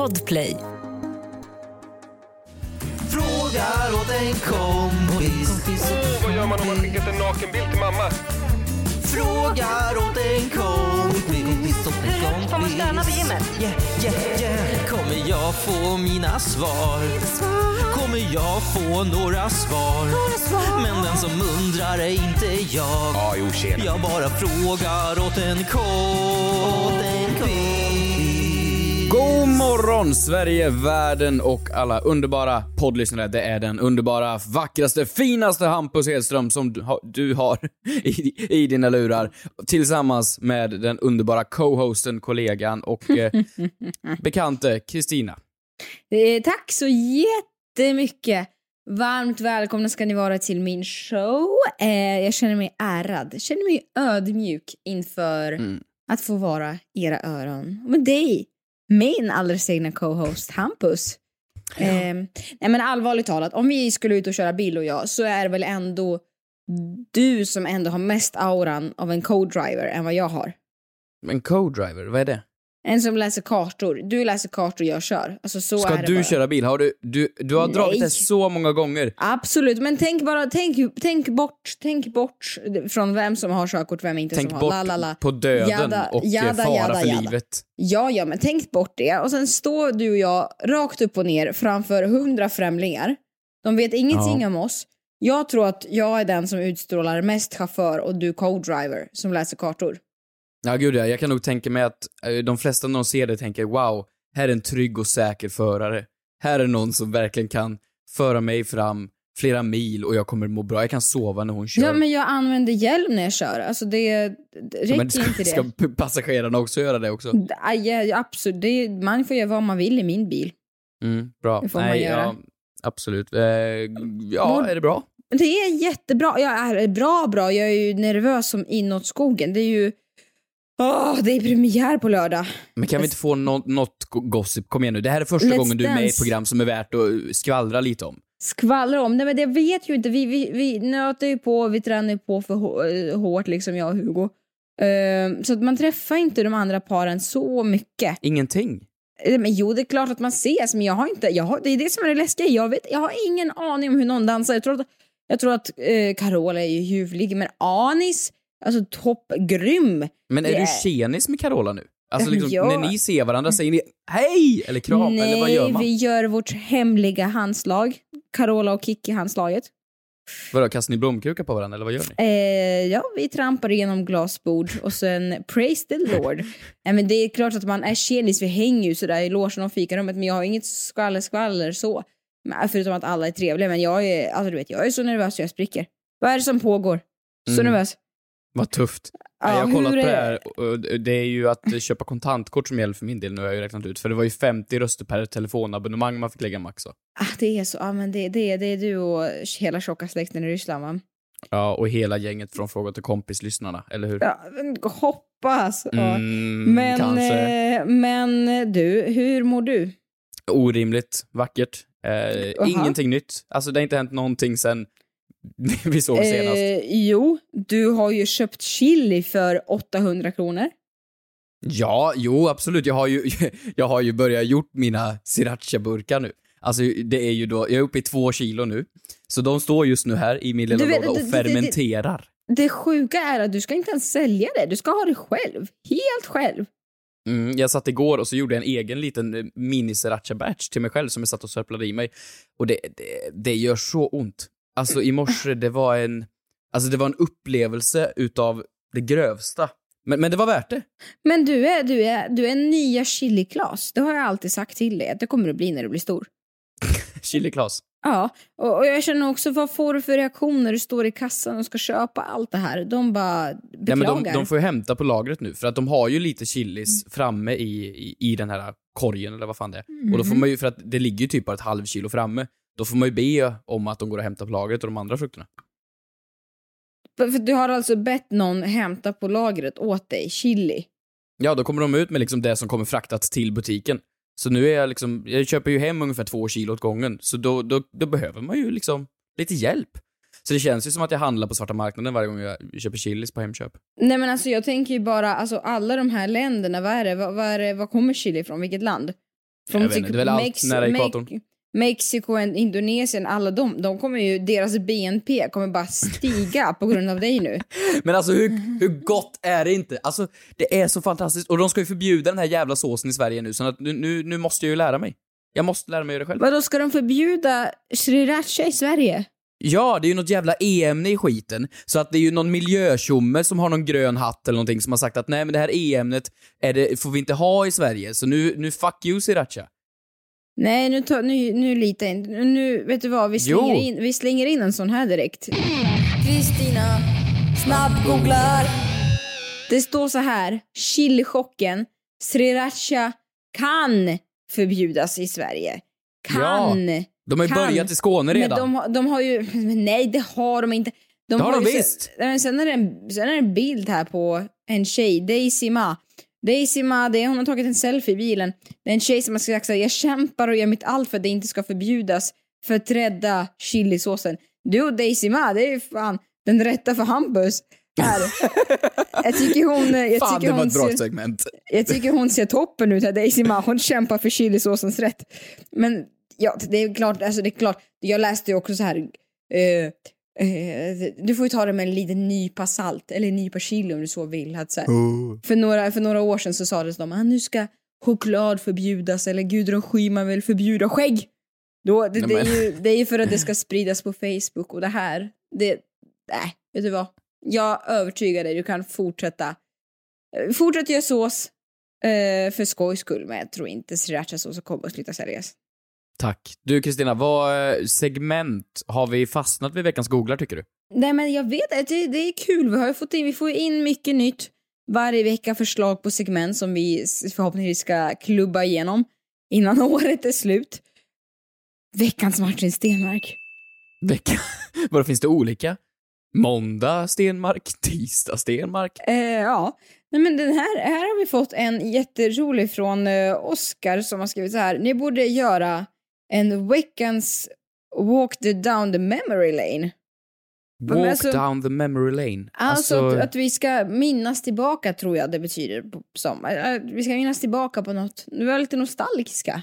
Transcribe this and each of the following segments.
Podplay. Frågar åt en kompis. Åh, vad gör man om man skickat en nakenbild till mamma? Frågar åt en kompis. En kompis. Får man stöna på gymmet? Yeah, yeah, yeah. Kommer jag få mina svar? Kommer jag få några svar? Men den som undrar är inte jag. Jag bara frågar åt en kompis. God morgon Sverige, världen och alla underbara poddlyssnare. Det är den underbara, vackraste, finaste Hampus Hedström som du har, du har i, i dina lurar. Tillsammans med den underbara co-hosten, kollegan och eh, bekante Kristina. Eh, tack så jättemycket. Varmt välkomna ska ni vara till min show. Eh, jag känner mig ärad, jag känner mig ödmjuk inför Mm. att få vara era öron. Och med dig, min alldeles egna co-host Hampus. Eh, nej men allvarligt talat, om vi skulle ut och köra bil och jag så är det väl ändå du som ändå har mest auran av en co-driver än vad jag har. Men co-driver, vad är det? En som läser kartor. Du läser kartor, jag kör. Alltså så Ska är det du bara. köra bil? Har du, du, du har dragit det så många gånger. Absolut, men tänk bara, tänk, tänk bort, tänk bort från vem som har körkort, vem inte Tänk som bort har. La, la. på döden Jada, och jada, fara jada, för jada. livet. Ja, ja, men tänk bort det. Och sen står du och jag rakt upp och ner framför hundra främlingar. De vet ingenting Ja. om oss. Jag tror att jag är den som utstrålar mest chaufför och du co-driver som läser kartor. Ja, gud ja. Jag kan nog tänka mig att eh, de flesta när de ser det tänker wow, här är en trygg och säker förare. Här är någon som verkligen kan föra mig fram flera mil och jag kommer må bra. Jag kan sova när hon kör. Ja, men jag använder hjälm när jag kör. Alltså det, det räcker men ska, inte det. ska passagerarna också göra det också? Aj, ja, absolut. Det, man får göra vad man vill i min bil. Mm, bra. Det får man Nej, göra. Ja, absolut. Eh, ja, är det bra? Det är jättebra. Jag är bra, bra. Jag är ju nervös som inåt skogen. Det är ju... Åh, det är premiär på lördag. Men kan vi inte få nå- något go- gossip? Kom igen nu. Det här är första Let's gången du är med i ett program som är värt att skvallra lite om. Skvallra om. Nej, men det vet ju inte. Vi, vi, vi nöter ju på, vi tränar ju på för hå- hårt, liksom jag och Hugo. Ehm, så att man träffar inte de andra paren så mycket. Ingenting. Eh, Men jo, det är klart att man ses, men jag har inte... Jag har, det är det som är det läskiga. Jag, vet, jag har ingen aning om hur någon dansar. Jag tror att, jag tror att eh, Carola är ju ljuvlig, men Anis, alltså toppgrym. Men är Det du är- tjenis med Carola nu? Alltså liksom, Ja. när ni ser varandra, säger ni hej eller kram Nej, eller vad gör man? vi gör vårt hemliga handslag. Carola och Kikki-handslaget. Vadå, kastar ni blomkrukor på varandra eller vad gör ni? Eh, ja, vi trampar igenom glasbord och sen praise the Lord. Nej, men det är klart att man är tjenis, vi hänger ju sådär i logen och fikarummet, men jag har inget skvaller skvaller så. Men, förutom att alla är trevliga, men jag är, alltså du vet, jag är så nervös jag spricker. Vad är det som pågår? Så Mm. nervös. Vad tufft. Ja, jag har kollat på det är- här det är ju att köpa kontantkort som gäller för min del nu har jag ju räknat ut. För det var ju 50 röster per telefonabonnemang man fick lägga max? Ah, det är så, ja men det, det, det är du och hela tjocka släkten i Ryssland va? Ja, och hela gänget från Fråga till kompis-lyssnarna, eller hur? Ja, hoppas. Ja. Mm, Men, kanske. eh, men du, hur mår du? Orimligt, vackert. Eh, ingenting nytt. Alltså det har inte hänt någonting sen vi såg senast. Eh, jo, du har ju köpt chili för 800 kronor. Ja, jo absolut. Jag har ju, jag har ju börjat gjort mina sriracha-burkar nu. Alltså det är ju då, jag är uppe i två kilo nu. Så de står just nu här i min lilla vet, låda och det- det- det- fermenterar. Det sjuka är att du ska inte ens sälja det, du ska ha det själv. Helt själv. Mm, jag satt igår och så gjorde jag en egen liten eh, mini sriracha batch till mig själv som jag satt och sörplade i mig. Och det, det, det gör så ont. Alltså i morse, det var en, alltså det var en upplevelse utav det grövsta. Men, men det var värt det. Men du är, du är, du är nya chili-Klas. Det har jag alltid sagt till dig, att det kommer du bli när du blir stor. Chili Klas. Ja, och, och jag känner också, vad får du för reaktion när du står i kassan och ska köpa allt det här? De bara Ja, beklagar. men de, de får ju hämta på lagret nu, för att de har ju lite chilis framme i, i, i den här korgen, eller vad fan det är. Och då får Mhm. man ju, för att det ligger ju typ bara ett halv kilo framme, då får man ju be om att de går och hämtar på lagret och de andra frukterna. För, du har alltså bett någon hämta på lagret åt dig, chili. Ja, då kommer de ut med liksom det som kommer fraktat till butiken. Så nu är jag liksom, jag köper ju hem ungefär två kilo åt gången, så då, då, då behöver man ju liksom lite hjälp. Så det känns ju som att jag handlar på svarta marknaden varje gång jag köper chilis på Hemköp. Nej men alltså jag tänker ju bara, alltså alla de här länderna, vad är det? Vad, vad, är det, vad kommer chili ifrån? Vilket land? Jag vet inte, det är väl allt nära ekvatorn. Mex- Mexiko och Indonesien, alla de, de kommer ju, deras BNP kommer bara stiga på grund av dig nu. Men alltså hur, hur gott är det inte? Alltså det är så fantastiskt. Och de ska ju förbjuda den här jävla såsen i Sverige nu, så att nu, nu, nu måste jag ju lära mig. Jag måste lära mig göra det själv. Vadå, ska de förbjuda sriracha i Sverige? Ja, det är ju något jävla EM i skiten. Så att det är ju någon miljötjomme som har någon grön hatt eller någonting som har sagt att nej men det här EMet är det, får vi inte ha i Sverige, så nu, nu fuck you sriracha. Nej, nu, tar, nu, nu litar jag inte. Nu, vet du vad, vi slänger, Jo. in, vi slänger in en sån här direkt. Kristina snabbgooglar. Det står så här, chilichocken, sriracha kan förbjudas i Sverige. Kan. De har ju kan. börjat i Skåne Men redan. de, har- de har ju, men nej det har de inte. De Det har de ju visst. Sen, men sen, är det en, sen är det en bild här på en tjej, Daisy Ma. Daisy Ma, det är, hon har tagit en selfie i bilen. Det är en tjej som har sagt så här, jag kämpar och gör mitt allt för att det inte ska förbjudas för att rädda chilisåsen. Du och Daisy Ma, det är ju fan den rätta för Hampus. Här. jag tycker hon... Jag Fan, tycker det var hon ett bra ser- segment. jag tycker hon ser toppen ut här, Daisy Ma. Hon kämpar för chilisåsens rätt. Men ja, det är klart, alltså det är klart. Jag läste ju också så här. eh, eh, du får ju ta det med en liten nypa salt, eller en nypa chili om du så vill. Att så här, för, några, för några år sedan så sades de att nu ska choklad förbjudas eller Gudrun Schyman vill förbjuda skägg. Då, det, det, är ju, det är ju för att det ska spridas på Facebook och det här, det, nej, vet du vad? Jag övertygar dig, du kan fortsätta Eh, Fortsätt göra sås eh, för skojs skull, men jag tror inte srirachasås kommer att sluta säljas. Tack. Du Kristina, vad eh, segment har vi fastnat vid veckans googlar tycker du? Nej, men jag vet att det, det är kul. Vi har fått in, vi får in mycket nytt varje vecka, förslag på segment som vi förhoppningsvis ska klubba igenom innan året är slut. Veckans Martin Stenmark. Vecka? Vadå, finns det olika? Måndag Stenmark, tisdag Stenmark. Eh, ja, Nej, men den här, här har vi fått en jätterolig från eh, Oscar som har skrivit så här. Ni borde göra en veckans walk the down the memory lane. Walk alltså- down the memory lane. Alltså, att, att vi ska minnas tillbaka tror jag det betyder som. Eh, Vi ska minnas tillbaka på något. Vi var lite nostalgiska.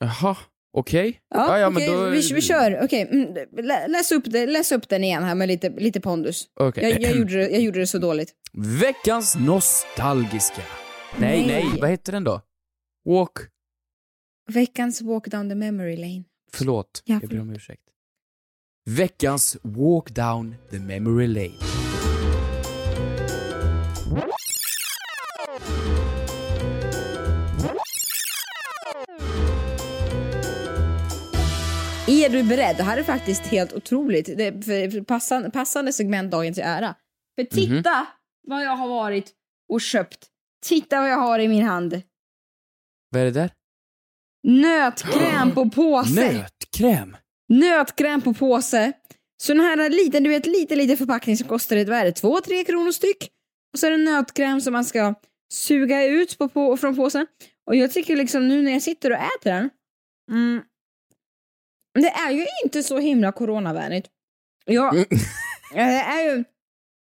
Jaha, okej. Ja, ja, okej, men då... vi, vi kör. Okej, mm, lä, läs, upp det, läs upp den igen här med lite, lite pondus. Okej. Jag, jag, gjorde det, jag gjorde det så dåligt. Veckans nostalgiska. Nej, Nej. nej, vad heter den då? Walk... Veckans walk down the memory lane. Förlåt, Ja, jag ber om ursäkt. Veckans walk down the memory lane. Är du beredd? Det här är faktiskt helt otroligt. Det för, passande, passande segment dagen till ära. För titta Mhm. vad jag har varit och köpt. Titta vad jag har i min hand. Vad är det där? Nötkräm på påse. Nötkräm. Nötkräm på påse. Så den här liten, du vet lite, lite förpackning som kostar ett, vad är det, två, tre kronor styck. Och så är det nötkräm som man ska suga ut på, på, från påsen. Och jag tycker liksom nu när jag sitter och äter den. Mm, det är ju inte så himla coronavänligt. Jag, Mm. det är ju,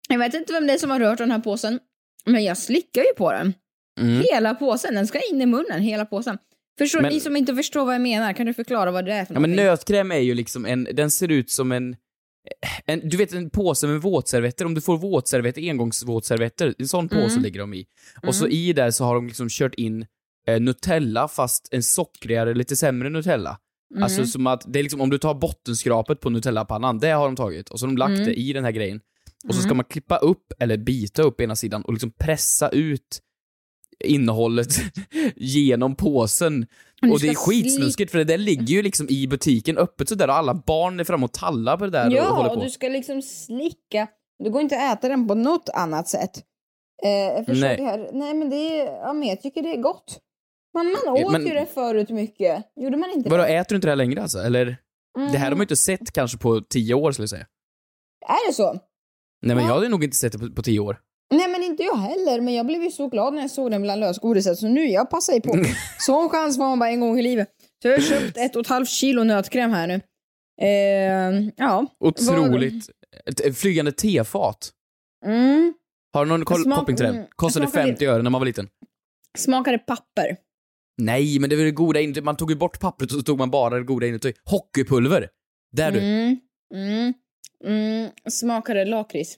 jag vet inte vem det är som har rört den här påsen. Men jag slickar ju på den. Mm. Hela påsen, den ska in i munnen, hela påsen. Förstår Men- ni som inte förstår vad jag menar, kan du förklara vad det är för Ja men någonting? nötkräm är ju liksom en, den ser ut som en, en du vet en påse med våtservetter, om du får våtservetter, engångsvåtservetter, en sån påse Mm. ligger de i. Och så i där så har de liksom kört in eh, Nutella fast en sockrigare, lite sämre Nutella. Mm. Alltså som att, det är liksom om du tar bottenskrapet på Nutellapannan, det har de tagit, och så har de lagt Mm. det i den här grejen. Och så ska man klippa upp, eller bita upp ena sidan och liksom pressa ut innehållet genom påsen. Och det är skitsnuskigt för det där ligger ju liksom i butiken öppet sådär och alla barn är framme och tallar på det där och håller Ja, på. och du ska liksom slicka. Det går inte att äta den på något annat sätt. Eh, Nej. det här. Nej, men det är, ja, men jag tycker det är gott. Man, man åt men- ju det förut mycket. Gjorde man inte Vadå, det? äter du inte det här längre alltså? Eller? Mm. Det här har man ju inte sett kanske på tio år skulle jag säga. Är det så? Nej men Ja. jag hade nog inte sett det på, på tio år. Inte jag heller. Men jag blev ju så glad när jag såg den bland lösgodiset. Så nu, jag passar ju på. Sån chans får man bara en gång i livet. Så jag har köpt ett och ett halvt kilo nötkräm här nu. Eh, ja. Otroligt. Ett flygande tefat. Mm. Har du någon Smak- koppling till den? mm, Kostade smakar 50 öre när man var liten. Smakade papper. Nej, men det var det goda inuti. Man tog ju bort pappret och så tog man bara det goda inuti. Hockeypulver. Där du. Mm. Mm. Mm. Smakar det lakrits?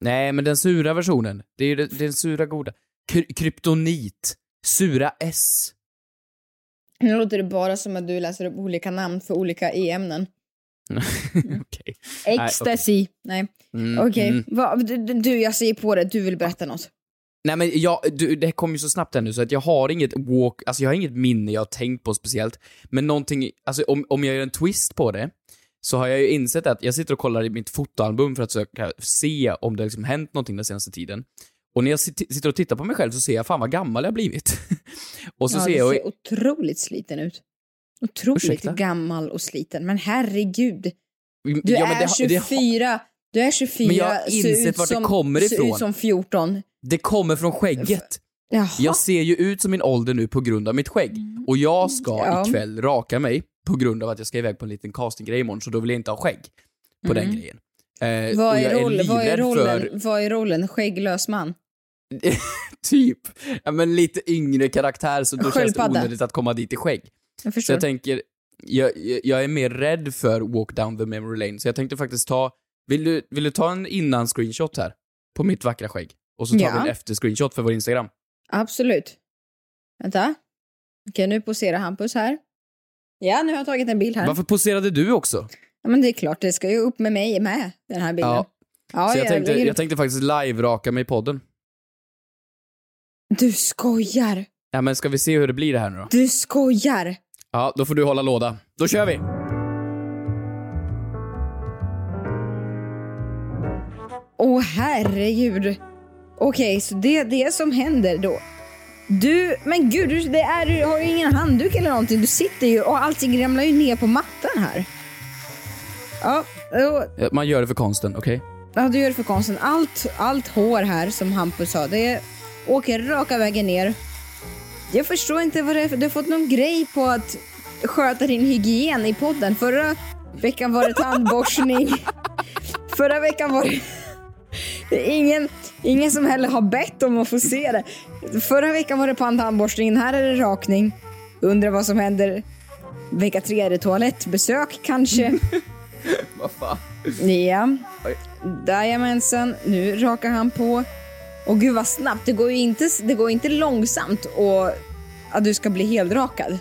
Nej, men den sura versionen. Det är ju det- den sura goda. Kry- kryptonit. Sura S. Nu låter det bara som att du läser upp olika namn för olika e-ämnen. Okej. Ecstasy. Nej, Mm, okej. mm. Vad- Du, du, jag säger på det. Du vill berätta något. Nej men jag, du, det kom ju så snabbt här nu så att jag har inget walk, alltså jag har inget minne jag har tänkt på speciellt. Men någonting, alltså om, om jag gör en twist på det, så har jag ju insett att jag sitter och kollar i mitt fotoalbum för att söka, se om det liksom hänt någonting den senaste tiden. Och när jag sit- sitter och tittar på mig själv så ser jag fan vad gammal jag har blivit. och så ja, ser jag, ser otroligt sliten ut. Otroligt Ursäkta? gammal och sliten. Men herregud. Du ja, men är det, det, 24. Du är 24. Men jag har ser insett vart det som- kommer Ser ifrån. ut som 14. det kommer från skägget. Jaha. Jag ser ju ut som min ålder nu på grund av mitt skägg. Och jag ska Ja. ikväll raka mig på grund av att jag ska iväg på en liten castinggrej imorgon, så då vill jag inte ha skägg på den grejen. Eh, Mm. Vad är, roll, vad, är rollen, för vad är rollen? Skägglös man? typ, ja, men lite yngre karaktär så då känns det Sköldpadda. onödigt att komma dit i skägg. Jag Så jag tänker, jag, jag- är mer rädd för walk down the memory lane, så jag tänkte faktiskt ta, vill du, vill du ta en innan screenshot här? På mitt vackra skägg. Och så tar Ja. vi en efter screenshot för vår Instagram. Absolut. Vänta. Okej, nu poserar Hampus här. Ja, nu har jag tagit en bild här. Varför poserade du också? Ja, men det är klart, det ska ju upp med mig med, den här bilden. Ja. Ja, så jag tänkte, lägger- jag tänkte faktiskt live-raka mig i podden. Du skojar! Ja men ska vi se hur det blir det här nu då? Du skojar! Ja, då får du hålla låda. Då kör vi! Åh herregud. Okej, så det är det som händer då. Du, men gud, du, det är, du har ju ingen handduk eller någonting. Du sitter ju och allting ramlar ju ner på mattan här. Ja, och, Man gör det för konsten, okej? ja du gör det för konsten. Allt, allt hår här, som Hampus sa, det åker raka vägen ner. Jag förstår inte vad det är för... Du har fått någon grej på att sköta din hygien i podden. Förra veckan var det tandborstning. Förra veckan var det... det är ingen, ingen som heller har bett om att få se det. Förra veckan var det tandborstningen, här är det rakning. Undrar vad som händer vecka tre, är det toalettbesök kanske? Vad fan? Ja. Jajamensan, nu rakar han på. Och gud vad snabbt, det går ju inte, det går inte långsamt och att du ska bli helrakad.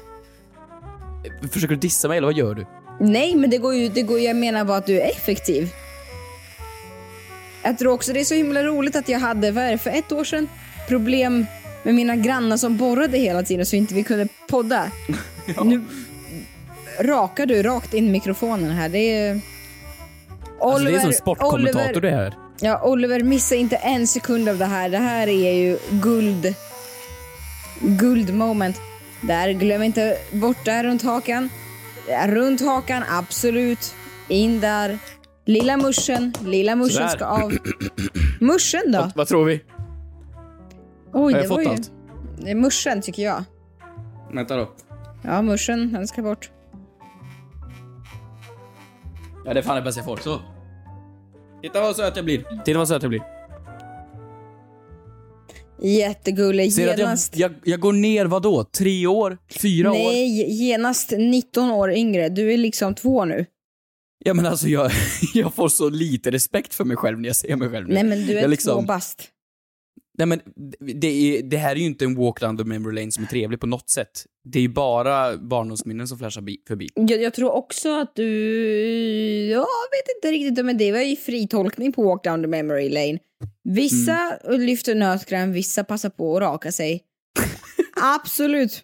Försöker du dissa mig eller vad gör du? Nej, men det går ju, det går, jag menar bara att du är effektiv. Jag tror också det är så himla roligt att jag hade, vad är det, för ett år sedan, problem med mina grannar som borrade hela tiden så inte vi kunde podda. Nu rakar du rakt in i mikrofonen här. Det är... Alltså, det är som sportkommentator Oliver, det här. Ja, Oliver, missa inte en sekund av det här. Det här är ju guld. Guldmoment. Där, glöm inte bort där runt hakan. Runt hakan, absolut. In där. Lilla muschen, lilla muschen ska av. Muschen då? Vad, vad tror vi? Oj, Har det jag var fått ju... allt? Det är muschen tycker jag. Vänta då. Ja, muschen, den ska bort. Ja, det är fan det bästa jag får. Så. Titta vad söt jag blir. Titta vad söt jag blir. Jättegullig. Ser du att jag, Genast... jag, jag går ner vad då? Tre år? Fyra år? Nej, genast 19 år yngre. Du är liksom två nu. Ja men alltså jag, jag får så lite respekt för mig själv när jag ser mig själv nu. Nej, men du är jag liksom, två bast. Nej men det, är, det här är ju inte en walk down the memory lane som är trevlig på något sätt. Det är ju bara barndomsminnen som flashar bi- förbi. Jag, jag tror också att du... Jag vet inte riktigt, men det var ju fri tolkning på Walk Down the Memory Lane. Vissa Mm. lyfter nötkräm, vissa passar på att raka sig. Absolut.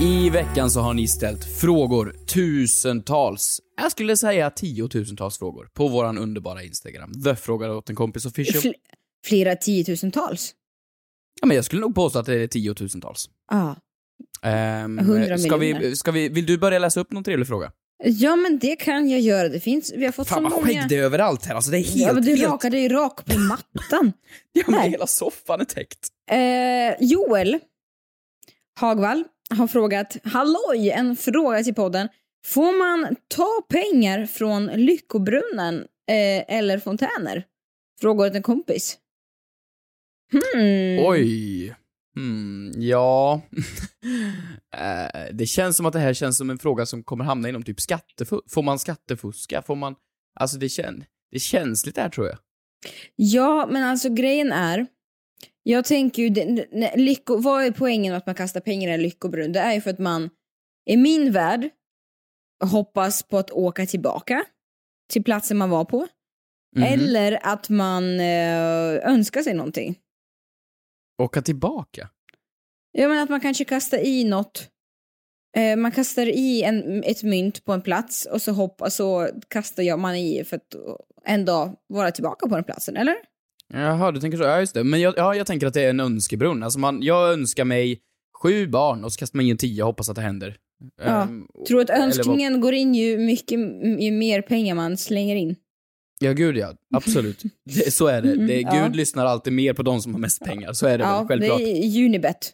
I veckan så har ni ställt frågor, tusentals. Jag skulle säga tiotusentals frågor på våran underbara Instagram. The frågar åt en kompis official. Fl- flera tiotusentals. Ja, men jag skulle nog påstå att det är tiotusentals. Ja. Um, 100 ska miljoner. vi, ska vi, vill du börja läsa upp någon trevlig fråga? Ja, men det kan jag göra. Det finns, vi har fått Fan så vad många... skägg det är överallt här, alltså det är helt... Ja, men du helt... rakade ju rak på mattan. Ja, men hela soffan är täckt. Eh, Joel Hagvall har frågat, halloj, en fråga till podden. Får man ta pengar från Lyckobrunnen eh, eller fontäner? Frågar åt en kompis. Hmm. Oj. Hmm, ja. Eh, det känns som att det här känns som en fråga som kommer hamna inom typ skattefusk. Får man skattefuska? Får man... Alltså det, kän... det är känsligt det här tror jag. Ja, men alltså grejen är, jag tänker ju, lycko, vad är poängen med att man kastar pengar i en lyckobrunn? Det är ju för att man, i min värld, hoppas på att åka tillbaka till platsen man var på. Mhm. Eller att man eh, önskar sig någonting. Åka tillbaka? Jag menar att man kanske kastar i något. Eh, man kastar i en, ett mynt på en plats och så hoppas så kastar jag man i för att en dag vara tillbaka på den platsen, eller? Jaha, du tänker så. Ja, just det. Men jag, ja, jag tänker att det är en önskebrunn. Alltså man, jag önskar mig sju barn och så kastar man in tia och hoppas att det händer. Ja. Ehm, Tror att vad- önskningen går in ju mycket ju mer pengar man slänger in. Ja, gud ja. Absolut. Det, så är det. det Gud Ja. lyssnar alltid mer på de som har mest pengar. Så är det Ja, väl, självklart. det är Unibet.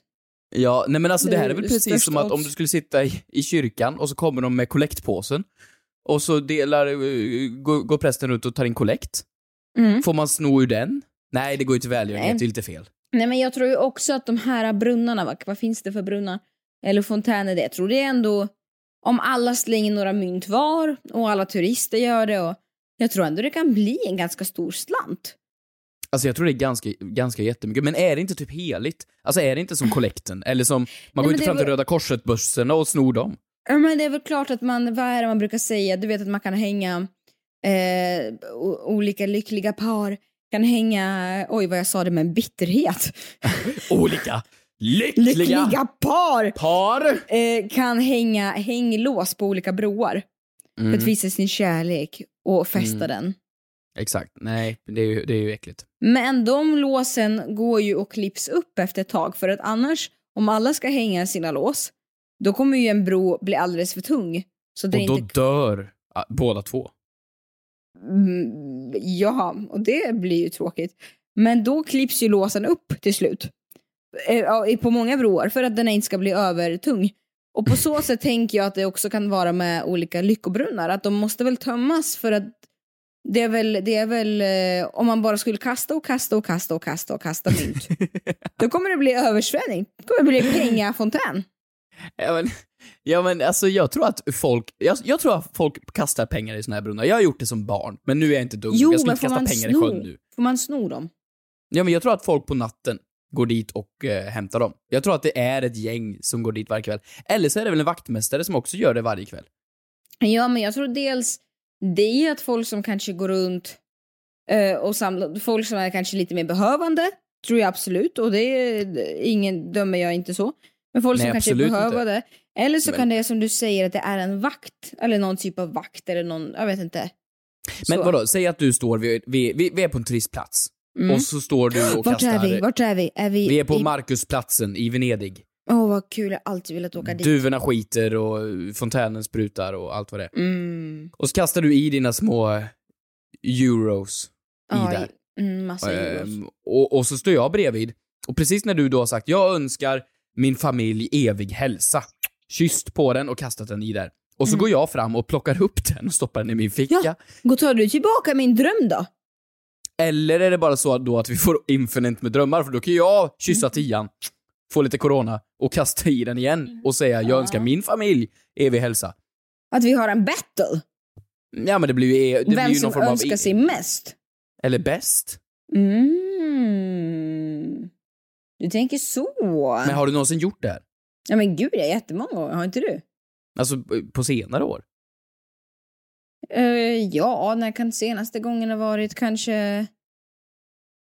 Ja, nej men alltså det här är Det väl precis som att om du skulle sitta i, i kyrkan och så kommer de med kollektpåsen och så delar, eh, går, går prästen runt och tar in kollekt. Mm. Får man sno ur den? Nej, det går ju till välgörenhet, Nej. det är lite fel. Nej men jag tror ju också att de här brunnarna, vad, vad finns det för brunnar? Eller fontäner det. Jag tror det är ändå, om alla slänger några mynt var och alla turister gör det och jag tror ändå det kan bli en ganska stor slant. Alltså jag tror det är ganska, ganska jättemycket, men är det inte typ heligt? Alltså är det inte som kollekten? Eller som, man går inte det fram till Röda Korset-bössorna och snor dem? Ja, men det är väl klart att man, vad är det man brukar säga, du vet att man kan hänga eh, olika lyckliga par kan hänga, oj vad jag sa det med bitterhet. Olika lyckliga, Lyckliga par par! eh, kan hänga hänglås på olika broar för Mm, att visa sin kärlek och fästa Mm. den. exakt. Nej, det är, ju, det är ju äckligt. Men de låsen går ju och klipps upp efter ett tag för att annars, om alla ska hänga sina lås, då kommer ju en bro bli alldeles för tung. Så det Och då inte... dör ah, båda två. Mm, ja, och det blir ju tråkigt. Men då klipps ju låsen upp till slut. Eh, På många broar för att den inte ska bli övertung. Och på så sätt tänker jag att det också kan vara med olika lyckobrunnar, att de måste väl tömmas för att det är väl, det är väl eh, om man bara skulle kasta och kasta och kasta och kasta och kasta mynt. då kommer det bli översvämning. Det kommer bli pengafontän. Ja men, ja men alltså jag tror att folk, jag, jag tror att folk kastar pengar i såna här brunnar. Jag har gjort det som barn, men nu är jag inte dum. Jo, jag men inte får kasta man, pengar i sjön sno, nu. får man sno dem? Ja men jag tror att folk på natten går dit och eh, hämtar dem. Jag tror att det är ett gäng som går dit varje kväll. Eller så är det väl en vaktmästare som också gör det varje kväll. Ja, men jag tror dels det är att folk som kanske går runt eh, och samlar, folk som är kanske lite mer behövande, tror jag absolut, och det är ingen dömer jag inte så. Men folk Nej, som kanske absolut inte. behövande. Eller så Men- kan det som du säger att det är en vakt, eller någon typ av vakt eller någon, jag vet inte. Men Så. vadå, säg att du står, vid, vi, vi, vi är på en turistplats. Mm. Och så står du och Vart kastar... är vi? Vart är vi? Är vi, Vi är på i- Markusplatsen i Venedig. Åh vad kul, jag har alltid velat åka dit. Duvorna skiter och fontänen sprutar och allt vad det är. Mm. Och så kastar du i dina små euros i Ja, där. Mm, massa euros. Ehm, och, och så står jag bredvid. Och precis när du då har sagt jag önskar min familj evig hälsa, kysst på den och kastat den i där. Och så Mm. går jag fram och plockar upp den och stoppar den i min ficka. Ja. Gå tar du tillbaka min dröm då? Eller är det bara så då att vi får infinite med drömmar? För då kan jag Mm. kyssa tian, få lite corona och kasta i den igen och säga jag önskar min familj evig hälsa. Att vi har en battle? Ja men det blir ju, det blir Vem ju som någon form önskar av... sig mest? Eller bäst. Mm. Du tänker så? Men har du någonsin gjort det här? Ja men gud, jag jättemånga gånger. Har inte du? Alltså på senare år? Eh, ja, när kan senaste gången ha varit? Kanske...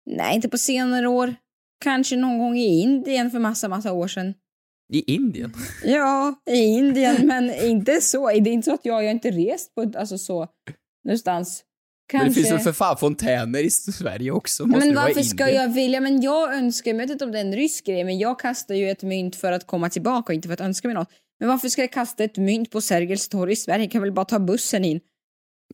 Nej, inte på senare år. Kanske någon gång i Indien för massa, massa år sedan. I Indien? Ja, i Indien, men inte så. Det är inte så att jag, jag har inte rest på alltså så, någonstans. Kanske. Men det finns väl för fan fontäner i Sverige också? Måste men varför ska jag vilja? Men jag önskar, jag vet inte om det är en rysk grej, men jag kastar ju ett mynt för att komma tillbaka och inte för att önska mig något. Men varför ska jag kasta ett mynt på Sergels torg i Sverige? Jag kan väl bara ta bussen in?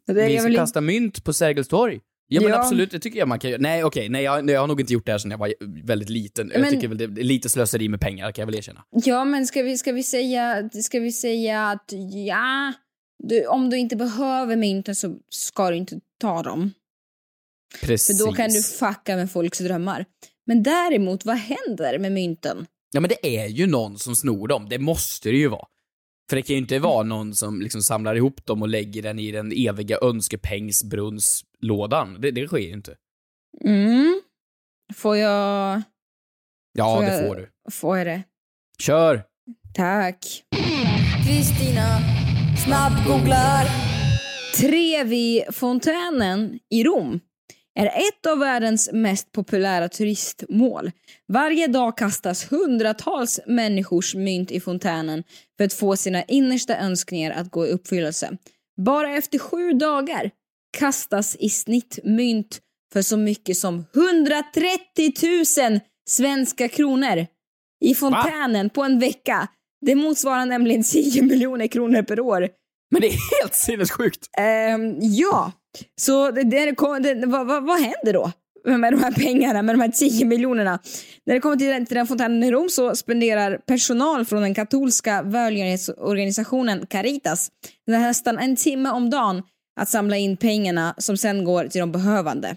Vi ska kasta mynt på Sergels torg? Ja men Ja. absolut, det tycker jag man kan göra. Nej okej, nej, jag, nej, jag har nog inte gjort det här sedan jag var väldigt liten. Jag Men- tycker väl det är lite slöseri med pengar, kan jag väl erkänna. Ja, men ska vi, ska vi säga, ska vi säga att ja, du, om du inte behöver mynten så ska du inte ta dem. Precis. För då kan du fucka med folks drömmar. Men däremot, vad händer med mynten? Ja men det är ju någon som snor dem, det måste det ju vara. För det kan ju inte vara någon som liksom samlar ihop dem och lägger den i den eviga önskepengsbrunnslådan. Det, det sker ju inte. Mm. Får jag... Ja, får det jag, får du. Får jag det? Kör! Tack. Kristina snabbgooglar. Trevi-fontänen i Rom är ett av världens mest populära turistmål. Varje dag kastas hundratals människors mynt i fontänen för att få sina innersta önskningar att gå i uppfyllelse. Bara efter sju dagar kastas i snitt mynt för så mycket som 130 000 svenska kronor i fontänen på en vecka. Det motsvarar nämligen 10 miljoner kronor per år. Men det är helt sinnessjukt! Ehm, ja, så det, det, det, vad, vad, vad händer då med de här pengarna, med de här 10 miljonerna? När det kommer till, den- till den fontänen i Rom så spenderar personal från den katolska välgörenhetsorganisationen Caritas nästan en timme om dagen att samla in pengarna som sen går till de behövande.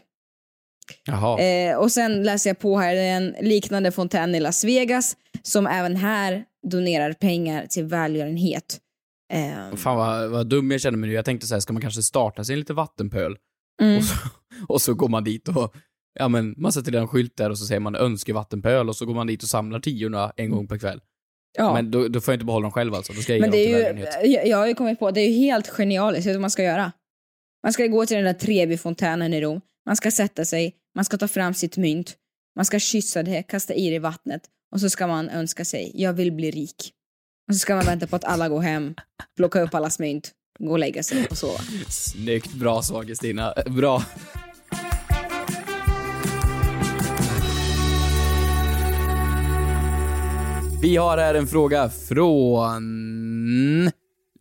Eh, och sen läser jag på här, det är en liknande fontän i Las Vegas som även här donerar pengar till välgörenhet. Eh, Fan vad, vad dum jag känner mig nu. Jag tänkte så här, ska man kanske starta sin lite vattenpöl? mm. Och, så, och så går man dit och, ja men, man sätter en skylt där och så säger man önskevattenpöl och så går man dit och samlar tiorna en gång per kväll. ja. Men då, då får jag inte behålla dem själv alltså, då ska jag Men ge det dem är till ju, jag, jag har ju kommit på, det är ju helt genialiskt vad man ska göra. Man ska gå till den där Trevi-fontänen i Rom, man ska sätta sig, man ska ta fram sitt mynt, man ska kyssa det, kasta i det i vattnet och så ska man önska sig, jag vill bli rik. Och så ska man vänta på att alla går hem, plocka upp allas mynt, gå och lägga sig och sova. Snyggt, bra svar Kristina. Bra. Vi har här en fråga från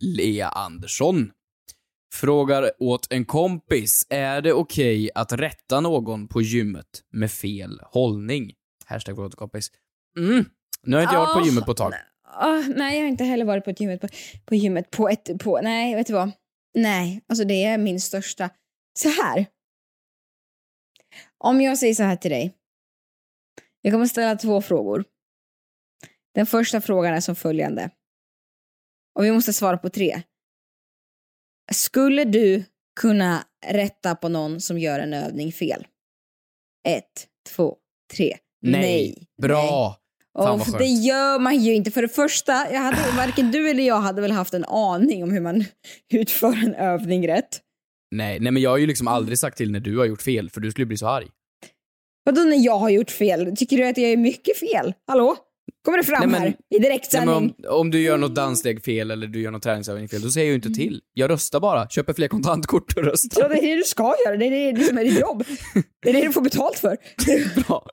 Lea Andersson. Frågar åt en kompis, är det okej att rätta någon på gymmet med fel hållning? Hashtag fråga kompis. Mm. Nu har inte jag varit på gymmet på ett tag. Ah, nej, jag har inte heller varit på ett gymmet på, på gymmet på ett, på, nej, vet du vad? Nej, alltså det är min största. Så här. Om jag säger så här till dig. Jag kommer ställa två frågor. Den första frågan är som följande. Och vi måste svara på tre. Skulle du kunna rätta på någon som gör en övning fel? Ett, två, tre. Nej. Bra. Skönt. det gör man ju inte. För det första, jag hade, varken du eller jag hade väl haft en aning om hur man utför en övning rätt. Nej, nej men jag har ju liksom aldrig sagt till när du har gjort fel, för du skulle bli så arg. Vadå när jag har gjort fel? Tycker du att jag gör mycket fel? Hallå? Kommer det fram Nej, men- här i direktsändning? om, om du gör något danssteg fel eller du gör något träningsövning fel, då säger jag ju inte till. Jag röstar bara. Köper fler kontantkort och Ja, röstar. det är det du ska göra. Det är det som är ditt jobb. Det är det du får betalt för. Bra.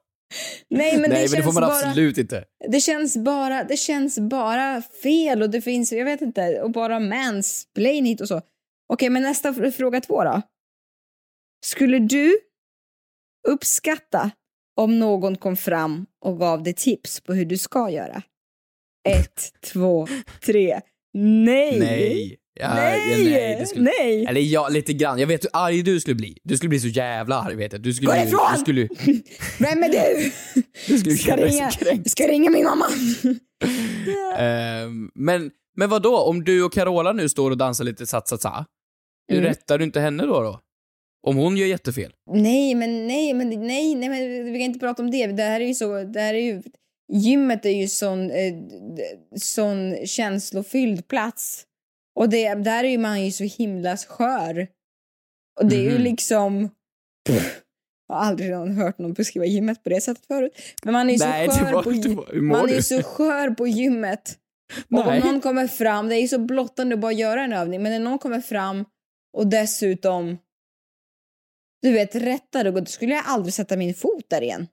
Nej, men, Nej, det, men det känns får man bara, absolut inte. det känns bara, det känns bara fel och det finns, jag vet inte, och bara mansplain hit och så. Okej, men nästa fr- fråga två då. Skulle du uppskatta om någon kom fram och gav dig tips på hur du ska göra? Ett, två, tre. Nej! Nej. Ja, Nej! nej, det skulle... Nej! Eller ja, lite grann. Jag vet hur arg du skulle bli. Du skulle bli så jävla arg, vet jag. Du skulle Gå ifrån! Du skulle... Vem är du? Du skulle Ska ringa, ska ringa min mamma. Ehm, men, men vad då? Om du och Carola nu står och dansar lite sa-sa-sa, Mm. rättar du inte henne då då? Om hon gör jättefel? Nej, men nej, men nej, nej, men vi kan inte prata om det. Det här är ju så, det här är ju, gymmet är ju sån, eh, sån känslofylld plats. Och det, där är man ju så himla skör. Och det är ju Mhm. liksom, pff, Jag har aldrig någon hört någon beskriva gymmet på det sättet förut. Men man är ju så Nej, skör var- på var- Man är så skör på gymmet. Och om någon kommer fram, det är ju så blottande att bara göra en övning, men när någon kommer fram och dessutom du vet, rättar och då skulle jag aldrig sätta min fot där igen.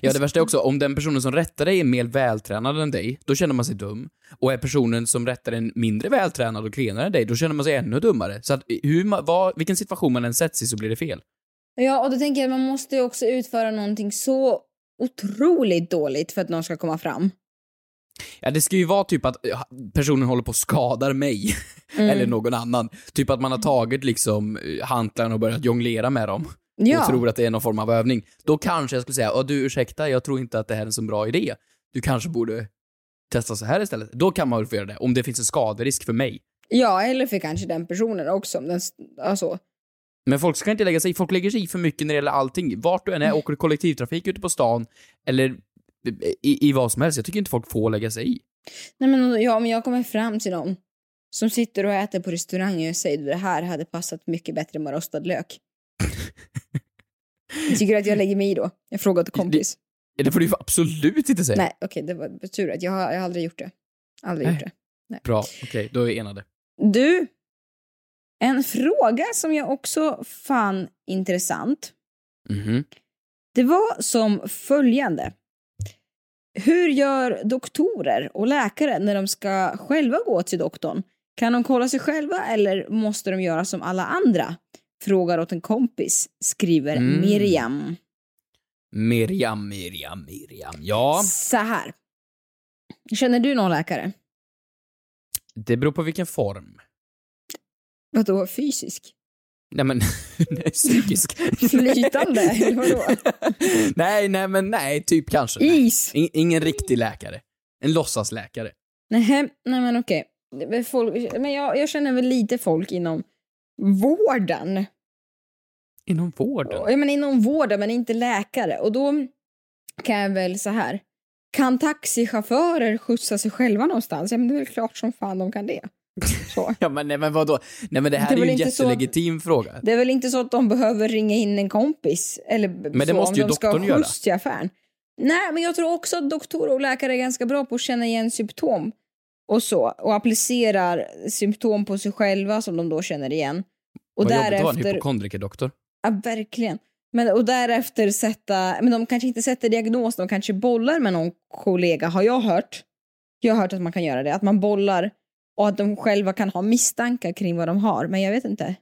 Ja, det värsta är också, om den personen som rättar dig är mer vältränad än dig, då känner man sig dum. Och är personen som rättar en mindre vältränad och klenare än dig, då känner man sig ännu dummare. Så att hur vad, vilken situation man än sätts i så blir det fel. Ja, och då tänker jag att man måste ju också utföra någonting så otroligt dåligt för att någon ska komma fram. Ja, det ska ju vara typ att personen håller på att skadar mig. Mm. Eller någon annan. Typ att man har tagit liksom eh, hantlarna och börjat jonglera med dem. Ja. Och tror att det är någon form av övning. Då kanske jag skulle säga, "Åh, du ursäkta, jag tror inte att det här är en så bra idé. Du kanske borde testa så här istället. Då kan man väl få göra det, om det finns en skaderisk för mig. Ja, eller för kanske den personen också. Om den, alltså. Men folk ska inte lägga sig. Folk lägger sig i för mycket när det gäller allting. Vart du än är, åker du kollektivtrafik ute på stan, eller i, i vad som helst. Jag tycker inte folk får lägga sig i. Nej men ja, om jag kommer fram till någon som sitter och äter på restaurang och säger det här hade passat mycket bättre med rostad lök. Tycker du att jag lägger mig i då? Jag frågar till kompis. Det får du absolut inte säga. Nej, okej, det var tur att jag har, jag har aldrig gjort det. Aldrig Nej. gjort det. Bra, okej, då är vi enade. Du, en fråga som jag också fann intressant. Mhm. Det var som följande. Hur gör doktorer och läkare när de ska själva gå till doktorn? Kan de kolla sig själva eller måste de göra som alla andra? Frågar åt en kompis, skriver Mm. Miriam. Miriam, Miriam, Miriam. Ja, Så här. Känner du någon läkare? det beror på vilken form. Vadå fysisk? Nej men, nej, psykisk. Flytande, eller vadå? nej, nej men nej, typ kanske. Is? In, ingen riktig läkare. En låtsasläkare. Nej, nej men okej. Folk, men jag, jag känner väl lite folk inom vården. Inom vården? Ja, men inom vården, men inte läkare. Och då kan jag väl så här. Kan taxichaufförer skjutsa sig själva någonstans? Ja, men det är väl klart som fan de kan det. Så. Ja men nej men vadå? Nej men det här Det är är, ju en inte så- jättelegitim fråga. Det är väl inte så att de behöver ringa in en kompis? Eller det så, måste ju de ska doktorn göra. till affären. Nej, men jag tror också att doktorer och läkare är ganska bra på att känna igen symptom och så. Och applicerar symptom på sig själva som de då känner igen. Och Vad jobbigt att vara en därefter... hypokondrikerdoktor. Ja, verkligen. Men, och därefter sätta, men de kanske inte sätter diagnos, de kanske bollar med någon kollega, har jag hört. Jag har hört att man kan göra det, att man bollar och att de själva kan ha misstankar kring vad de har, men jag vet inte.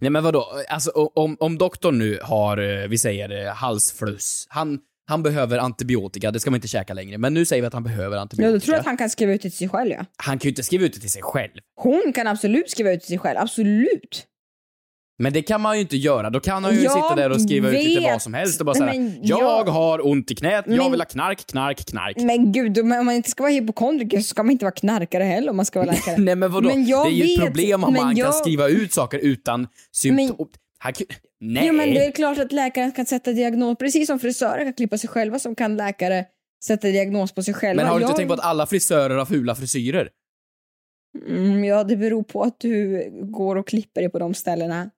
Nej men vadå? Alltså om, om doktorn nu har, eh, vi säger halsfluss. Han, han behöver antibiotika, det ska man inte käka längre. Men nu säger vi att han behöver Ja, antibiotika. då tror jag att han kan skriva ut det till sig själv, ja. Han kan ju inte skriva ut det till sig själv. Hon kan absolut skriva ut det till sig själv, absolut. Men det kan man ju inte göra. Då kan han ju Jag sitta där och skriva ut lite vet. vad som helst och bara men jag jag- har ont i knät, jag Men- vill ha knark, knark, knark. Men gud, om man inte ska vara hypokondriker så ska man inte vara knarkare heller om man ska vara läkare. Nej men vadå? Men jag det är ju ett vet, problem om men man kan jag- skriva ut saker utan symptom. Han kan... Nej! Jo, men det är klart att läkaren kan sätta diagnos, precis som frisörer kan klippa sig själva så kan läkare sätta diagnos på sig själva. Men har du inte Jag- tänkt på att alla frisörer har fula frisyrer? Mm, ja, det beror på att du går och klipper dig på de ställena.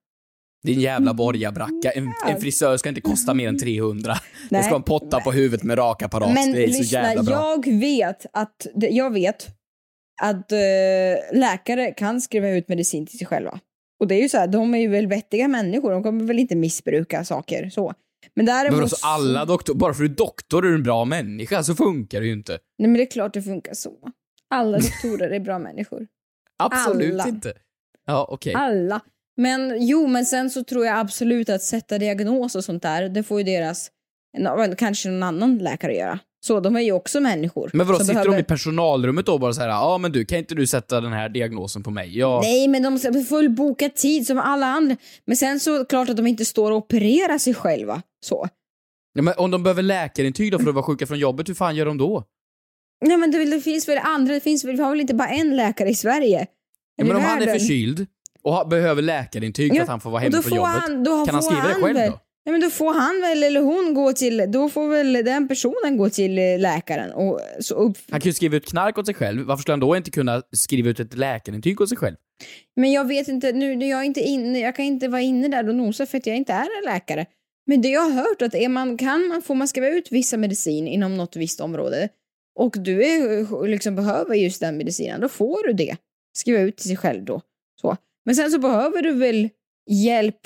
Din jävla borgarbracka. En, en frisör ska inte kosta mer än 300. Det Nej. ska vara en potta på huvudet med rakapparat. Men det är så lyssna, jävla bra. jag vet att, det- jag vet att eh, läkare kan skriva ut medicin till sig själva. Och det är ju så här, de är ju väl vettiga människor, de kommer väl inte missbruka saker så. Men Men däremot... vadå, så alla doktor, bara för att du är doktor är du en bra människa, så funkar det ju inte. Nej men det är klart det funkar så. Alla doktorer är bra människor. Absolut Alla. inte. Ja, okej. Alla. Men jo, men sen så tror jag absolut att sätta diagnos och sånt där, det får ju deras, kanske någon annan läkare göra. Så de är ju också människor. Men vadå, sitter de behöver- i personalrummet då och bara såhär, ja men du, kan inte du sätta den här diagnosen på mig? Ja. Nej, men de ska fullboka tid som alla andra. Men sen så klart att de inte står och opererar sig själva. Så. Ja, men om de behöver läkarintyg då för att vara sjuka från jobbet, hur fan gör de då? Nej, men det, väl- det finns väl andra, det finns väl, vi har väl inte bara en läkare i Sverige? Ja, men om han är förkyld och ha, behöver läkarintyg för Ja, att han får vara hemma från får jobbet, han- då kan han skriva det han själv väl- då? Nej, men då får han väl, eller hon gå till, då får väl den personen gå till eh, läkaren och så upp. Han kan ju skriva ut knark åt sig själv, varför skulle han då inte kunna skriva ut ett läkarintyg åt sig själv? Men jag vet inte, nu, nu jag är inte inne, jag kan inte vara inne där och nosa för att jag inte är en läkare. Men det jag har hört att är man, kan man, får man skriva ut vissa medicin inom något visst område och du är, liksom behöver just den medicinen, då får du det. Skriva ut till sig själv då. Men sen så behöver du väl hjälp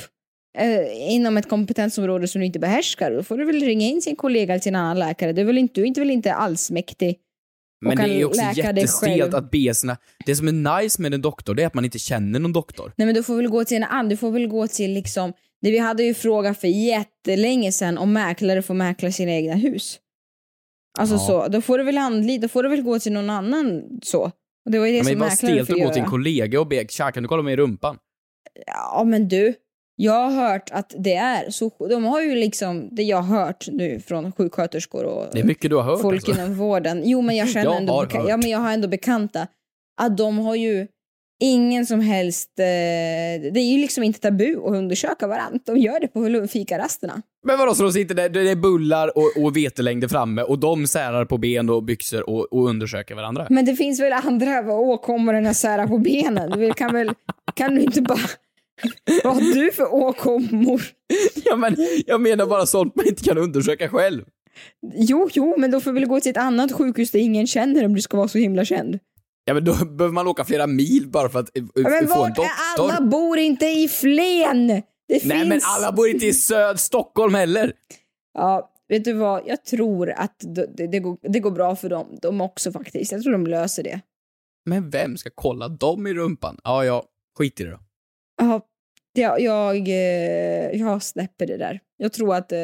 eh, inom ett kompetensområde som du inte behärskar. Då får du väl ringa in sin kollega eller sin annan läkare. Du är väl inte, du är inte väl inte allsmäktig Men det är ju också jättestelt att be sina... Det som är nice med en doktor, det är att man inte känner någon doktor. Nej men du får väl gå till en annan, du får väl gå till liksom, det vi hade ju fråga för jättelänge sedan om mäklare får mäkla sina egna hus. Alltså Ja. så, då får du väl anlita, då får du väl gå till någon annan så. Och det var ju det Men det som bara mäklare stelt att gå till en kollega och be “tja, kan du kolla mig i rumpan?” Ja men du, jag har hört att det är så, de har ju liksom, det jag har hört nu från sjuksköterskor och Det är mycket du har hört folk alltså. inom vården. Jo men jag känner Jag ändå, beka- ja, men jag har ändå bekanta att de har ju ingen som helst, eh, det är ju liksom inte tabu att undersöka varandra. De gör det på fikarasterna. Men vadå, så de sitter där, det är bullar och, och vetelängder framme och de särar på ben och byxor och, och undersöker varandra? Men det finns väl andra åkommor än att sära på benen? Du kan väl, kan du inte bara, vad har du för åkommor? Ja men, jag menar bara sånt man inte kan undersöka själv. Jo, jo, men då får vi väl gå till ett annat sjukhus där ingen känner om du ska vara så himla känd. Ja men då behöver man åka flera mil bara för att Ja, men få en doktor. alla bor inte i Flen? Det Nej finns... men alla bor inte i söd Stockholm heller. Ja, vet du vad? Jag tror att det, det, det, går, det går bra för dem, de också faktiskt. Jag tror de löser det. Men vem ska kolla dem i rumpan? Ja, ja, skit i det då. Ja, jag, jag, eh, jag släpper det där. Jag tror att eh,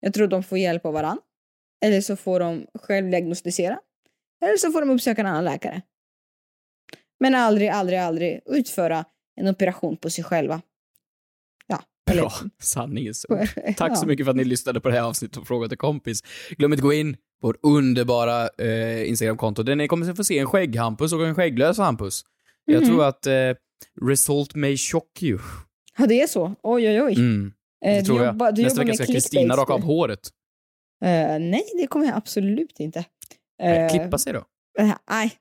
jag tror de får hjälp av varann. Eller så får de själv diagnostisera. Eller så får de uppsöka en annan läkare. Men aldrig, aldrig, aldrig utföra en operation på sig själva. Ja, eller... Bra, sanningens ord. Tack Ja. så mycket för att ni lyssnade på det här avsnittet av Fråga till kompis. Glöm inte gå in på vårt underbara eh, Instagramkonto där ni kommer att få se en skägghampus och en skägglös hampus. Jag Mhm. tror att eh, result may shock you. Ja, det är så? Oj, oj, oj. Mm, Eh, det tror jag. du Nästa vecka ska Kristina raka av håret. Eh, nej, det kommer jag absolut inte. Eh, Eh, Klippa sig då. eh, nej,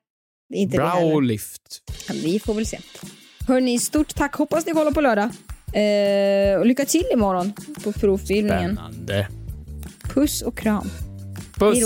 det inte det heller. Browlift. Vi får väl se. Hörni, stort tack. Hoppas ni kollar på lördag. Eh, och lycka till imorgon på provfilmningen. Spännande. Puss och kram. Puss! Hej